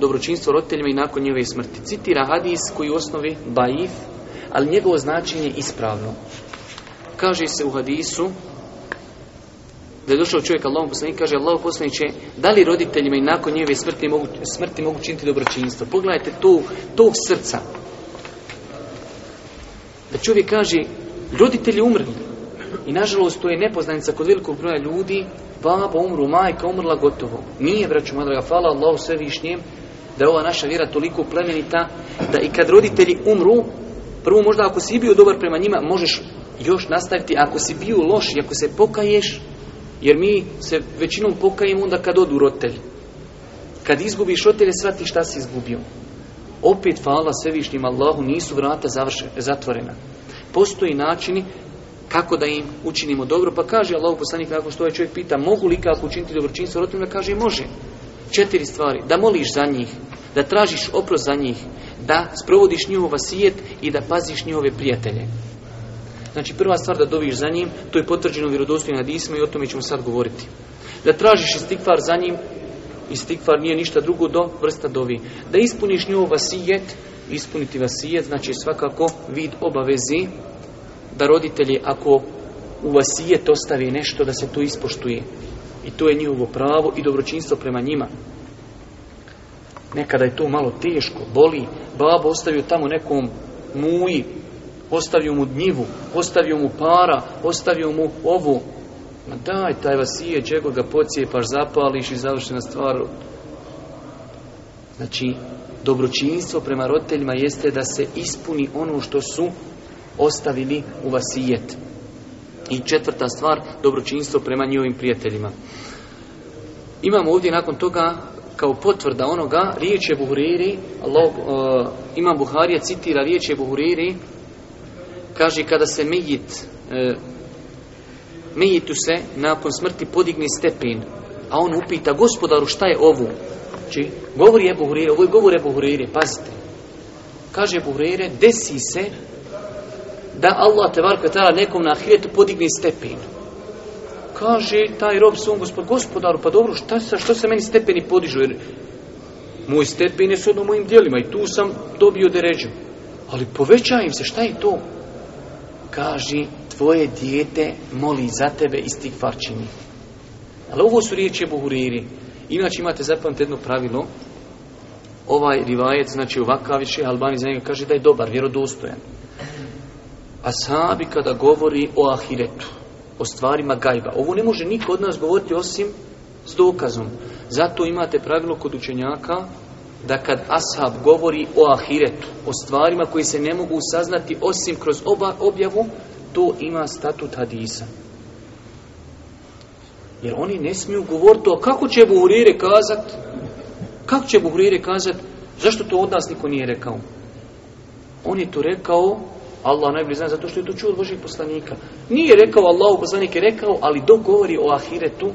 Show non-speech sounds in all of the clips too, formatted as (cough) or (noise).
dobročinstvo roditeljima i nakon njihove smrti. Citira hadis koji u osnovi baif, ali njegovo značenje ispravno. Kaže se u hadisu da je došao čovjek Allahom poslanik, kaže Allahom će da li roditeljima i nakon njihove smrti mogu, smrti mogu činiti dobročinstvo? Pogledajte to, tog srca. Da čovjek kaže, roditelji umrli. I nažalost to je nepoznanica kod velikog broja ljudi, baba umru, majka umrla, gotovo. Nije, braću madraga, hvala hvala Allahu svevišnjem, da je ova naša vjera toliko plemenita da i kad roditelji umru, prvo možda ako si bio dobar prema njima, možeš još nastaviti. Ako si bio loš i ako se pokaješ, jer mi se većinom pokajemo onda kad odu roditelji. Kad izgubiš roditelje, shvati šta si izgubio. Opet, hvala svevišnjim Allahu, nisu vrata zatvorena. Postoji načini kako da im učinimo dobro, pa kaže Allah poslanik nakon što ovaj čovjek pita mogu li kako učiniti dobročinstvo roditeljima, kaže može. Četiri stvari. Da moliš za njih, da tražiš oprost za njih, da sprovodiš njihova vasijet i da paziš njihove prijatelje. Znači prva stvar da doviš za njim, to je potvrđeno vjerodostojnim hadisima i o tome ćemo sad govoriti. Da tražiš istikvar za njim, istikvar nije ništa drugo do vrsta dovi. Da ispuniš njihov vasijet, ispuniti vasijet, znači svakako vid obavezi da roditelji ako u vasijet ostavi nešto da se to ispoštuje. I to je njihovo pravo i dobročinstvo prema njima. Nekada je to malo teško, boli. Babo ostavio tamo nekom muji, ostavio mu dnjivu, ostavio mu para, ostavio mu ovu. Ma daj, taj vas džego ga paš zapališ i završena stvar. Znači, dobročinstvo prema roditeljima jeste da se ispuni ono što su ostavili u vasijetu. I četvrta stvar, dobročinstvo prema njihovim prijateljima. Imamo ovdje nakon toga kao potvrda onoga riječ je Buhuriri, Allah, uh, e, Imam Buharija citira riječ je Buhuriri, kaže kada se mejit, uh, mejitu se nakon smrti podigne stepen, a on upita gospodaru šta je ovo? Znači, govori je Buhuriri, ovo je govore Buhuriri, pazite. Kaže Buhuriri, desi se da Allah te tada nekom na ahiretu podigne stepen. Kaže taj rob svom gospod, gospodaru, pa dobro, šta, sa, što se meni stepeni podižu? Jer moj stepen je sudno mojim dijelima i tu sam dobio deređu. Ali povećaj im se, šta je to? Kaže, tvoje dijete moli za tebe iz tih farčini. Ali ovo su riječi Buhuriri. Inače imate zapamte jedno pravilo. Ovaj rivajec, znači ovakav više Albani za njega kaže da je dobar, vjerodostojan ashabi kada govori o ahiretu, o stvarima gajba. Ovo ne može niko od nas govoriti osim s dokazom. Zato imate pravilo kod učenjaka da kad ashab govori o ahiretu, o stvarima koje se ne mogu saznati osim kroz oba objavu, to ima statut hadisa. Jer oni ne smiju govoriti o kako će Buhurire kazat, kako će Buhurire kazat, zašto to od nas niko nije rekao? On je to rekao Allah najbolje zna zato što je to čuo od Božih poslanika. Nije rekao Allahu poslanik je rekao, ali dok govori o ahiretu,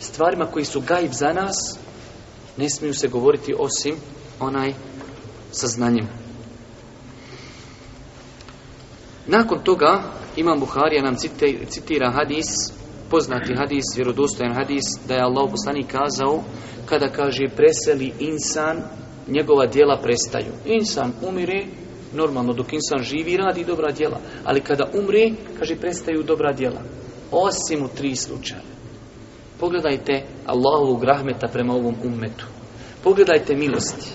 stvarima koji su gajb za nas, ne smiju se govoriti osim onaj sa znanjem. Nakon toga Imam Buharija nam citira hadis, poznati hadis, vjerodostojan hadis, da je Allah poslanik kazao, kada kaže preseli insan, njegova dijela prestaju. Insan umire, Normalno, dok insan živi, radi dobra djela. Ali kada umri, kaže, prestaju dobra djela. Osim u tri slučaja. Pogledajte Allahovog rahmeta prema ovom ummetu. Pogledajte milosti.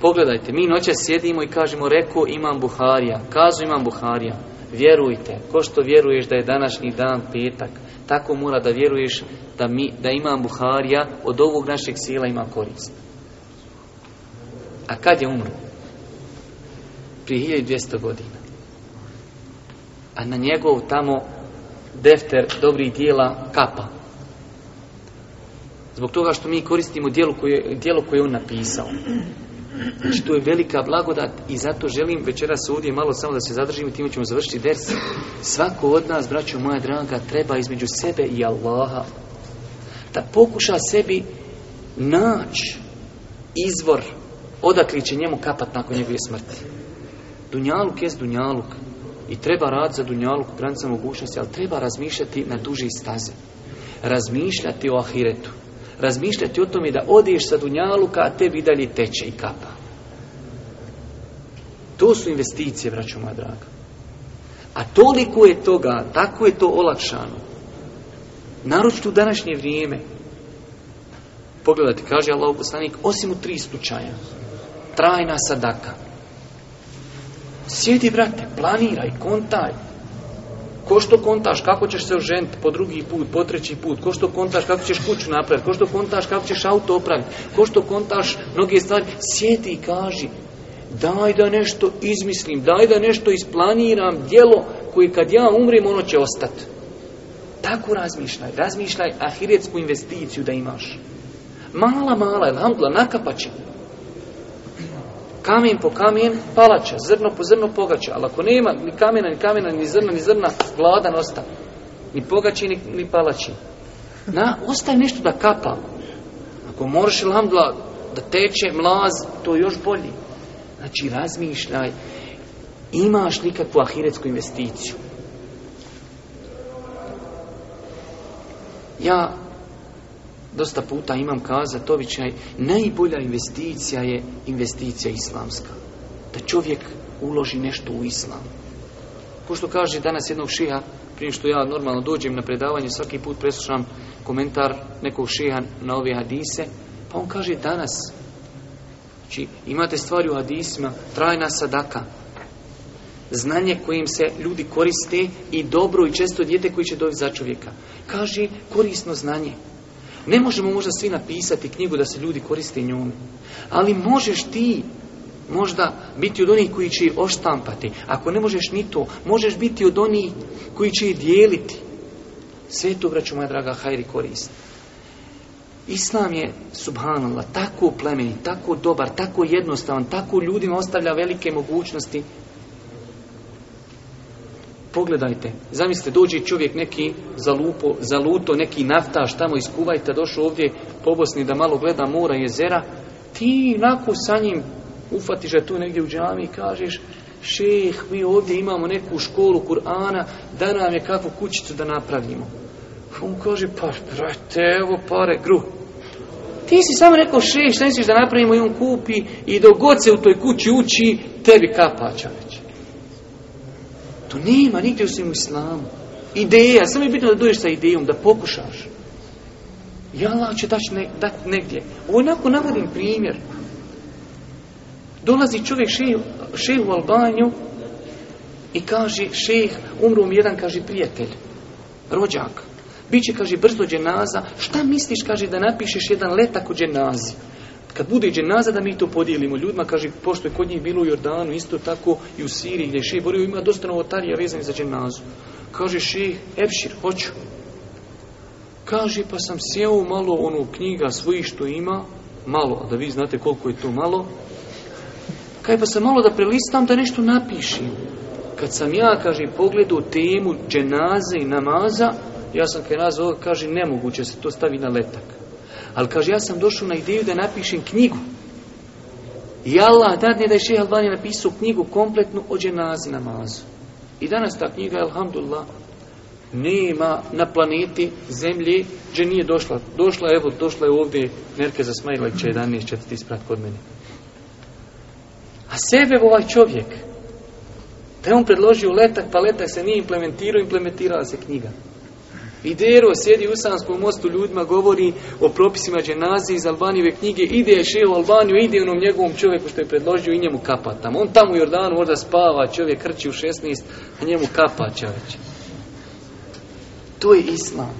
Pogledajte, mi noće sjedimo i kažemo, reko imam Buharija, kazu imam Buharija. Vjerujte, ko što vjeruješ da je današnji dan petak, tako mora da vjeruješ da, mi, da imam Buharija, od ovog našeg sila ima korist. A kad je umro? prije 1200 godina. A na njegov tamo defter dobrih dijela kapa. Zbog toga što mi koristimo dijelo koje, je on napisao. Znači, je velika blagodat i zato želim večeras ovdje malo samo da se zadržim i time ćemo završiti ders. Svako od nas, braćo moja draga, treba između sebe i Allaha da pokuša sebi naći izvor odakle će njemu kapat nakon njegove smrti. Dunjaluk jest Dunjaluk i treba rad za Dunjaluk u mogućnosti, ali treba razmišljati na duži staze. Razmišljati o ahiretu. Razmišljati o tome da odiješ sa Dunjaluka, a tebi dalje teče i kapa. To su investicije, vraću moja draga. A toliko je toga, tako je to olakšano. Naročito u današnje vrijeme. Pogledajte, kaže Allah osim u tri slučaja. Trajna sadaka Sjedi, brate, planiraj, kontaj. Ko što kontaš, kako ćeš se oženiti po drugi put, po treći put, ko što kontaš, kako ćeš kuću napraviti, ko što kontaš, kako ćeš auto opraviti, ko što kontaš mnoge stvari, sjedi i kaži, daj da nešto izmislim, daj da nešto isplaniram, djelo koje kad ja umrem, ono će ostati. Tako razmišljaj, razmišljaj ahiretsku investiciju da imaš. Mala, mala, je elhamdula, nakapaći kamen po kamen palača, zrno po zrno pogača. Ali ako nema ni kamena, ni kamena, ni zrna, ni zrna, gladan ostane. Ni pogači, ni, palači. Na, ostaje nešto da kapa. Ako moraš ilhamdla da teče mlaz, to je još bolji. Znači, razmišljaj, imaš nikakvu ahiretsku investiciju. Ja Dosta puta imam običaj, najbolja investicija je investicija islamska. Da čovjek uloži nešto u islam. Ko što kaže danas jednog šeha, prije što ja normalno dođem na predavanje, svaki put preslušam komentar nekog šeha na ove hadise, pa on kaže danas, znači imate stvari u hadisima, trajna sadaka, znanje kojim se ljudi koriste i dobro i često dijete koji će dobiti za čovjeka. Kaže korisno znanje. Ne možemo možda svi napisati knjigu da se ljudi koriste njome. Ali možeš ti možda biti od onih koji će oštampati. Ako ne možeš ni to, možeš biti od onih koji će je dijeliti. Sve to, braću moja draga, hajri koristi. Islam je, subhanallah, tako plemeni, tako dobar, tako jednostavan, tako ljudima ostavlja velike mogućnosti Pogledajte, zamislite, dođe čovjek neki za luto neki naftaš tamo iz Kuvajta, došao ovdje po Bosni da malo gleda mora, jezera, ti nakon sa njim ufatiš je tu negdje u džami i kažeš šeh, mi ovdje imamo neku školu Kur'ana, da nam je kakvu kućicu da napravimo. On kaže, pa brate, evo pare, gru. Ti si samo rekao šeh, šta misliš da napravimo i on kupi i dok god se u toj kući uči, tebi kapača već. To nema nigdje u u islamu. Ideja, samo je bitno da dođeš sa idejom, da pokušaš. Ja Allah će dati ne, dat negdje. Onako navodim primjer. Dolazi čovjek šeh u Albanju i kaže, šeh, umru mi jedan, kaže, prijatelj, rođak. Biće, kaže, brzo dženaza. Šta misliš, kaže, da napišeš jedan letak u dženazi? kad bude dženaza da mi to podijelimo ljudima, kaže, pošto je kod njih bilo u Jordanu, isto tako i u Siriji gdje je šej borio, ima dosta novotarija vezanih za dženazu. Kaže ših, Epšir, hoću. Kaže, pa sam sjeo malo ono knjiga svojih što ima, malo, a da vi znate koliko je to malo. Kaj pa sam malo da prelistam da nešto napišem. Kad sam ja, kaže, pogledao temu dženaze i namaza, ja sam kaj nazvao, kaže, nemoguće se to stavi na letak. Ali kaže, ja sam došao na ideju da napišem knjigu. I Allah dadne da je šehe Albani napisao knjigu kompletnu o dženazi namazu. I danas ta knjiga, alhamdulillah, nema na planeti zemlji, gdje nije došla. Došla, evo, došla je ovdje Merke za Smajlek će 11 četvrti isprat kod mene. A sebe ovaj čovjek, da je on predložio letak, pa letak se nije implementirao, implementirala se knjiga. I Dero sjedi u Sanskom mostu, ljudima govori o propisima dženazi iz Albanijeve knjige, ide še u Albaniju, ide onom njegovom čovjeku što je predložio i njemu kapa tamo. On tamo u Jordanu možda spava, čovjek krči u 16, a njemu kapa čovječe. To je Islam.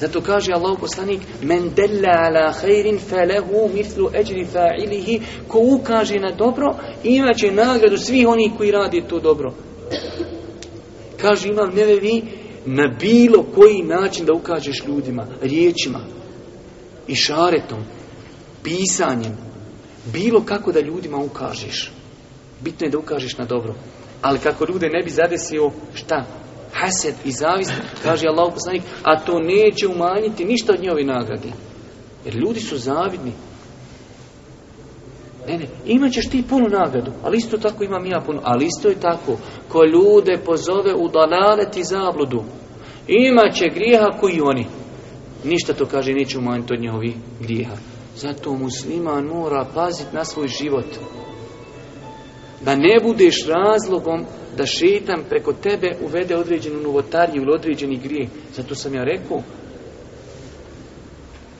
Zato kaže Allah poslanik Men della ala felehu mislu eđri fa'ilihi Ko ukaže na dobro imat će nagradu svih onih koji radi to dobro. Kaže imam nevevi na bilo koji način da ukažeš ljudima, riječima i šaretom, pisanjem, bilo kako da ljudima ukažeš. Bitno je da ukažeš na dobro. Ali kako ljude ne bi zadesio, šta? Hased i zavist, kaže Allah a to neće umanjiti ništa od njihovih nagradi. Jer ljudi su zavidni, ne, ne, ćeš ti punu nagradu, ali isto tako imam ja punu Ali isto je tako, ko ljude pozove u dalalet ti zabludu, će grijeha koji oni. Ništa to kaže, neće umanjiti od njihovi grijeha. Zato musliman mora paziti na svoj život. Da ne budeš razlogom da šetan preko tebe uvede određenu novotariju ili određeni grijeh. Zato sam ja rekao,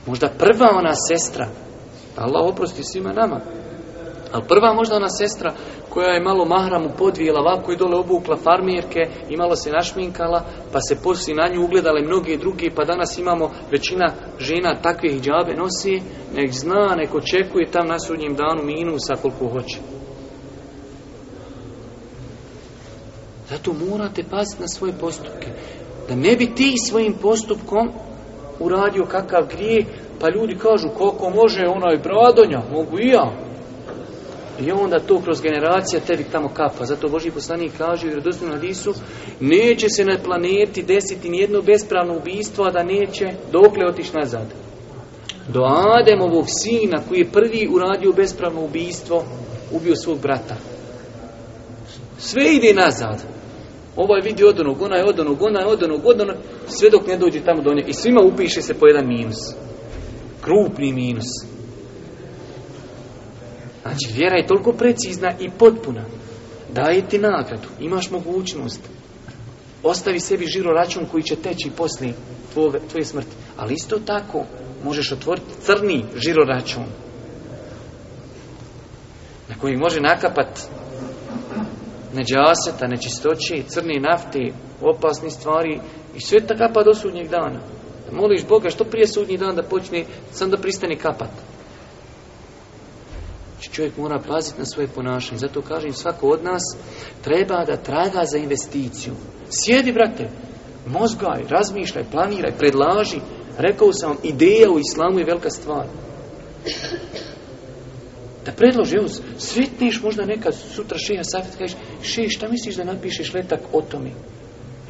možda prva ona sestra, Allah oprosti svima nama, ali prva možda ona sestra koja je malo mahramu podvijela ovako i dole obukla farmirke i malo se našminkala, pa se poslije na nju ugledale mnoge druge, pa danas imamo većina žena takvih džabe nosi, nek zna, nek očekuje tam na sudnjem danu minusa koliko hoće. Zato morate pasiti na svoje postupke. Da ne bi ti svojim postupkom uradio kakav grije, pa ljudi kažu koliko može onaj bradonja, mogu i ja. I onda to kroz generacija tebi tamo kapa. Zato Boži poslanik kaže u na Lisu neće se na planeti desiti nijedno bespravno ubijstvo, a da neće dokle otići nazad. Do Ademovog sina koji je prvi uradio bespravno ubijstvo, ubio svog brata. Sve ide nazad. Ovaj vidi od onog, onaj od onog, onaj od onog, sve dok ne dođe tamo do nje. I svima upiše se po jedan minus. Krupni minus. Znači, vjera je toliko precizna i potpuna. Daje ti nagradu, imaš mogućnost. Ostavi sebi žiro račun koji će teći poslije tvoje, tvoje smrti. Ali isto tako, možeš otvoriti crni žiro račun. Na koji može nakapat neđaseta, nečistoće, crne nafte, opasni stvari i sve ta kapa do sudnjeg dana. Moliš Boga što prije sudnji dan da počne, sam da pristane kapat. Znači čovjek mora paziti na svoje ponašanje. Zato kažem, svako od nas treba da traga za investiciju. Sjedi, brate, mozgaj, razmišljaj, planiraj, predlaži. Rekao sam vam, ideja u islamu je velika stvar. Da predloži, evo, sretniš možda neka sutra šeha Safet, kažeš, še, šta misliš da napišeš letak o tome?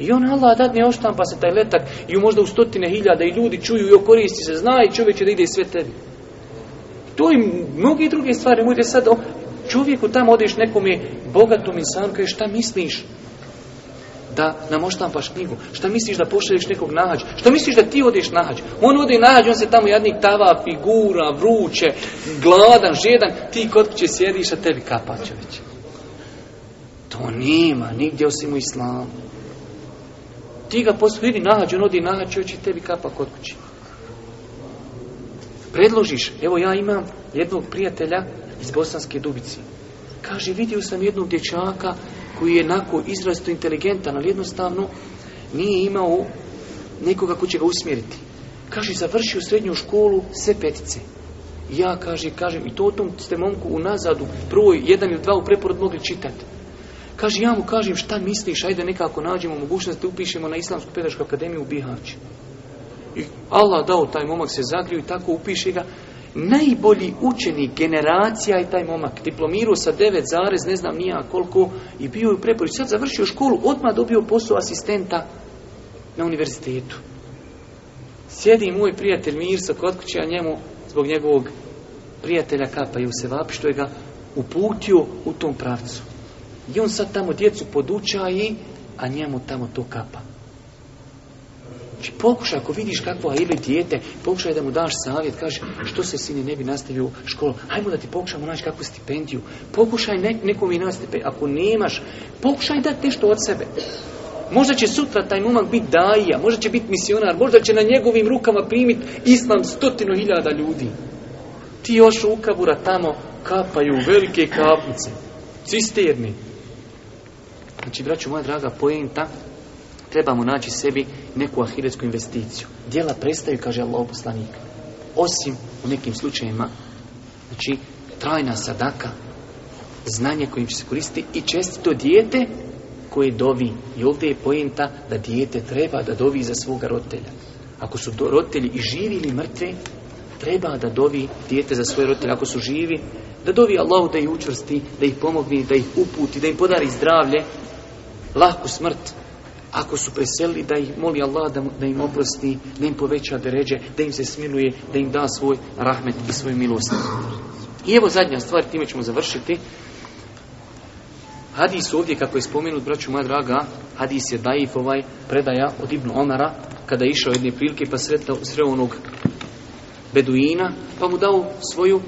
I on Allah dadne oštampa se taj letak i možda u stotine hiljada i ljudi čuju i okoristi se, zna i čovjek će da ide sve tebi. To i mnogi druge stvari. Nemojte sad o čovjeku tamo odeš nekom je bogatom insanom, kaže šta misliš? Da nam oštampaš knjigu. Šta misliš da pošalješ nekog nahađ? Šta misliš da ti odeš nahađ? On ode nahađ, on se tamo jadnik tava, figura, vruće, gladan, žedan. Ti kod kuće sjediš, a tebi već. To nema nigdje osim u islamu. Ti ga posvidi nahađ, on odi nahađ, i tebi kapa kod kuće predložiš, evo ja imam jednog prijatelja iz Bosanske Dubici. Kaže, vidio sam jednog dječaka koji je nako izrazito inteligentan, ali jednostavno nije imao nekoga ko će ga usmjeriti. Kaže, završio srednju školu sve petice. Ja, kaže, kažem, i to o tom ste momku u nazadu, broj jedan ili dva u preporod mogli čitati. Kaže, ja mu kažem, šta misliš, ajde nekako nađemo mogućnost da upišemo na Islamsku pedagošku akademiju u bihaću i Allah dao taj momak se zagriju i tako upiše ga. Najbolji učenik generacija i taj momak. Diplomirao sa 9 zarez, ne znam nija koliko, i bio je u preporu. Sad završio školu, odmah dobio posao asistenta na univerzitetu. Sjedi moj prijatelj Mirsa kod kuće, a njemu zbog njegovog prijatelja kapa i u što je ga uputio u tom pravcu. I on sad tamo djecu podučaji, a njemu tamo to kapa. Znači pokušaj, ako vidiš kakvo ajbe dijete, pokušaj da mu daš savjet, kaže što se sine ne bi nastavio školu, ajmo da ti pokušamo naći kakvu stipendiju, pokušaj ne, nekom i nastipe, ako nemaš, pokušaj dati nešto od sebe. Možda će sutra taj momak biti daija, možda će biti misionar, možda će na njegovim rukama primiti islam stotinu hiljada ljudi. Ti još u tamo kapaju velike kapnice, cisterni. Znači, braću moja draga, pojenta, trebamo naći sebi neku ahiretsku investiciju. dijela prestaju, kaže Allah poslanik. Osim u nekim slučajima znači trajna sadaka, znanje kojim će se koristiti i čestito dijete koje dovi. I ovdje je pojenta da dijete treba da dovi za svoga roditelja. Ako su do, roditelji i živi ili mrtvi, treba da dovi dijete za svoje roditelje. Ako su živi, da dovi Allah da ih učvrsti, da ih pomogni, da ih uputi, da im podari zdravlje, lahku smrt ako su preselili, da ih moli Allah da, da im oprosti, da im poveća deređe, da im se smiluje, da im da svoj rahmet i svoju milost. I evo zadnja stvar, time ćemo završiti. Hadis ovdje, kako je spomenut, braću moja draga, hadis je daif ovaj predaja od Ibn Omara, kada je išao jedne prilike pa sretao sreo onog beduina, pa mu dao svoju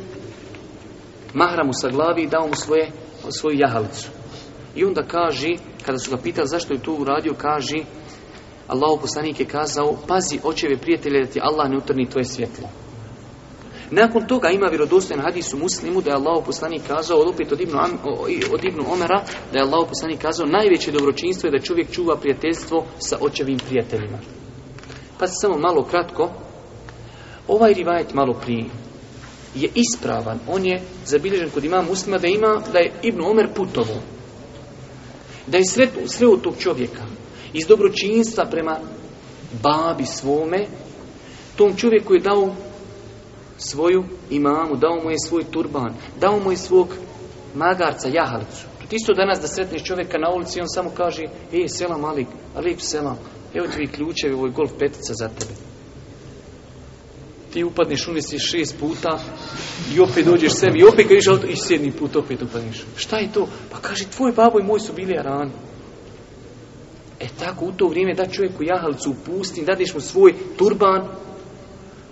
mahramu sa glavi i dao mu svoje, svoju jahalicu. I onda kaži, kada su ga pitali zašto je to uradio, kaži Allahu poslanik je kazao, pazi očeve prijatelje da ti Allah ne utrni tvoje svjetlo. Nakon toga ima vjerodostojan hadis u muslimu da je Allahu poslanik kazao, od opet od Ibnu, Omera, da je Allahu poslanik kazao, najveće dobročinstvo je da čovjek čuva prijateljstvo sa očevim prijateljima. Pa samo malo kratko, ovaj rivajet malo prije je ispravan, on je zabilježen kod ima muslima da ima da je Ibnu Omer putovo. Da je sve, sve od tog čovjeka, iz dobročinstva prema babi svome, tom čovjeku je dao svoju imamu, dao mu je svoj turban, dao mu je svog magarca, jahalicu. Isto danas da sretneš čovjeka na ulici i on samo kaže, e, selam ali, Alip selam, evo ti ključevi, ovo je golf petica za tebe ti upadneš, unesi šest puta i opet dođeš sebi i opet kažeš i sedmi put opet upadneš. Šta je to? Pa kaže, tvoj babo i moj su bili arani. E tako, u to vrijeme da čovjeku jahalicu upusti dadiš mu svoj turban,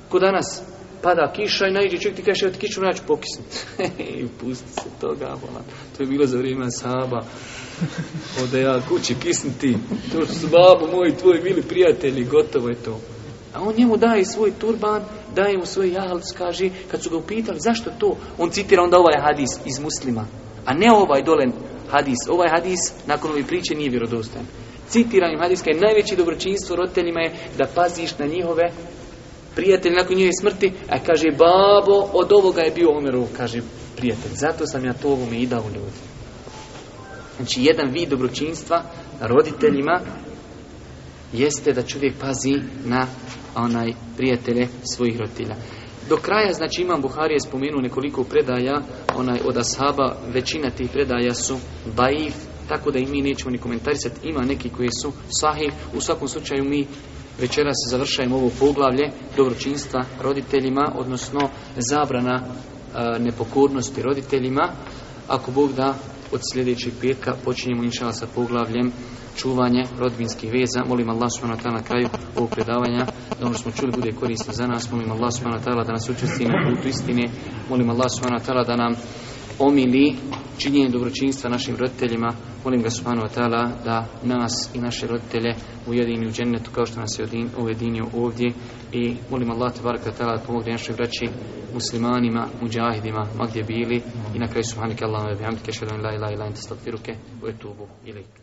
ko danas pada kiša i najđe čovjek ti kaže, od kišu ja ću (laughs) I pusti se toga, bolan. To je bilo za vrijeme saba. Ode ja kući kisniti. To su babo moji, tvoji bili prijatelji, gotovo je to. A on njemu daje svoj turban, daje mu svoj jalc, kaže, kad su ga upitali zašto to, on citira onda ovaj hadis iz muslima, a ne ovaj dolen hadis. Ovaj hadis nakon ove priče nije vjerodostojan. im hadiska je najveće dobročinstvo roditeljima je da paziš na njihove prijatelje nakon njihove smrti, a kaže, babo, od ovoga je bio Omerov, kaže, prijatelj. Zato sam ja to ovome i dao ljudi. Znači, jedan vid dobročinstva roditeljima jeste da čovjek pazi na onaj prijatelje svojih roditelja. Do kraja, znači Imam Buharije je spomenuo nekoliko predaja, onaj od ashaba, većina tih predaja su daif, tako da i mi nećemo ni komentarisati, ima neki koji su sahih, u svakom slučaju mi večeras završajemo ovo poglavlje dobročinstva roditeljima, odnosno zabrana e, nepokornosti roditeljima, ako Bog da od sljedećeg petka počinjemo inšala sa poglavljem čuvanje rodbinskih veza. Molim Allah subhanahu wa na kraju ovog predavanja da ono što smo čuli bude korisno za nas. Molim Allah subhanahu wa da nas učesti u putu istine. Molim Allah subhanahu wa da nam omili činjenje dobročinstva našim roditeljima. Molim ga subhanahu wa da nas i naše roditelje ujedini u džennetu kao što nas je ujedinio ovdje i molim Allah tabaraka ta'ala da pomogne našoj vraći muslimanima, muđahidima, ma bili i na kraju subhanike Allahumma bihamdike ila la ilaha illa ente wa